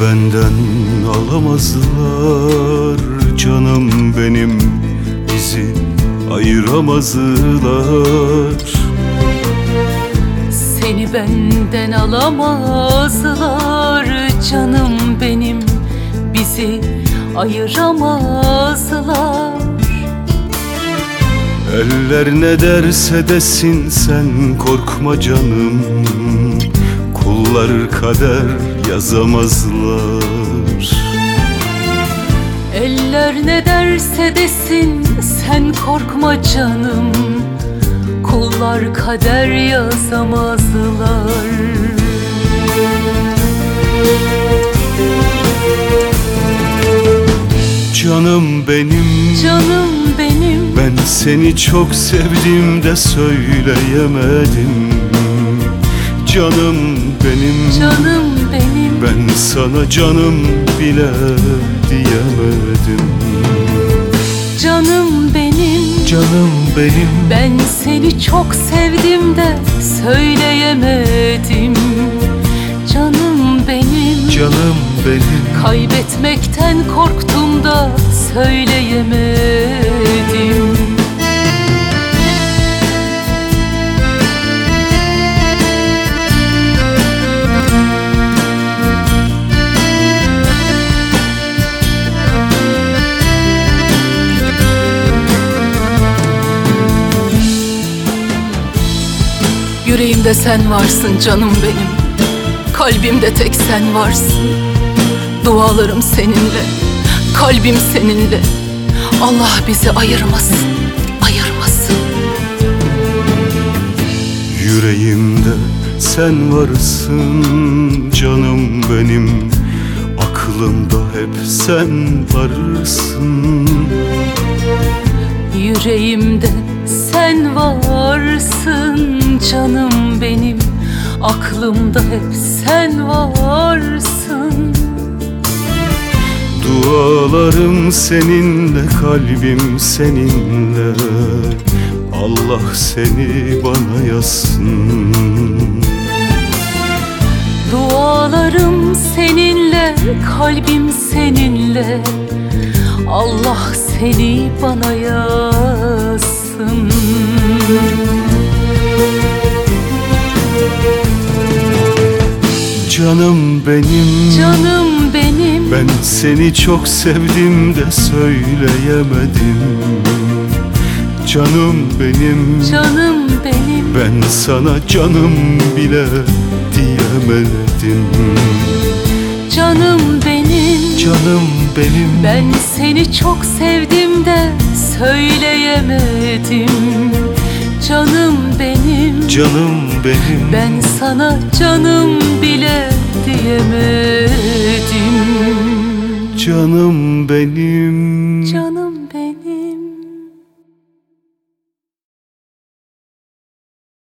benden alamazlar. Canım benim bizi ayıramazlar. Seni benden alamazlar. Canım benim Bizi ayıramazlar. Eller ne derse desin sen korkma canım Kullar kader yazamazlar. Eller ne derse desin sen korkma canım. Kullar kader yazamazlar. Canım benim. Canım benim. Ben seni çok sevdim de söyleyemedim. Canım benim. Canım benim. Ben sana canım bile diyemedim. Canım benim. Canım benim. Ben seni çok sevdim de söyleyemedim. Canım benim. Canım benim. Kaybetmekten korktum da söyleyemedim Yüreğimde sen varsın canım benim. Kalbimde tek sen varsın. Dualarım seninle Kalbim seninle. Allah bizi ayırmasın Ayırmasın. Yüreğimde sen varsın canım benim. Aklımda hep sen varsın. Yüreğimde sen varsın canım benim Aklımda hep sen varsın. Dualarım seninle kalbim seninle. Allah seni bana yazsın. Dualarım seninle, kalbim seninle. Allah seni bana yazsın Canım benim. Canım benim. Ben seni çok sevdim de söyleyemedim. Canım benim. Canım benim. Ben sana canım bile diyemedim. Canım benim Canım benim. Ben seni çok sevdim de söyleyemedim. Canım benim. Canım benim. Ben sana canım bile diyemedim. Canım benim. Canım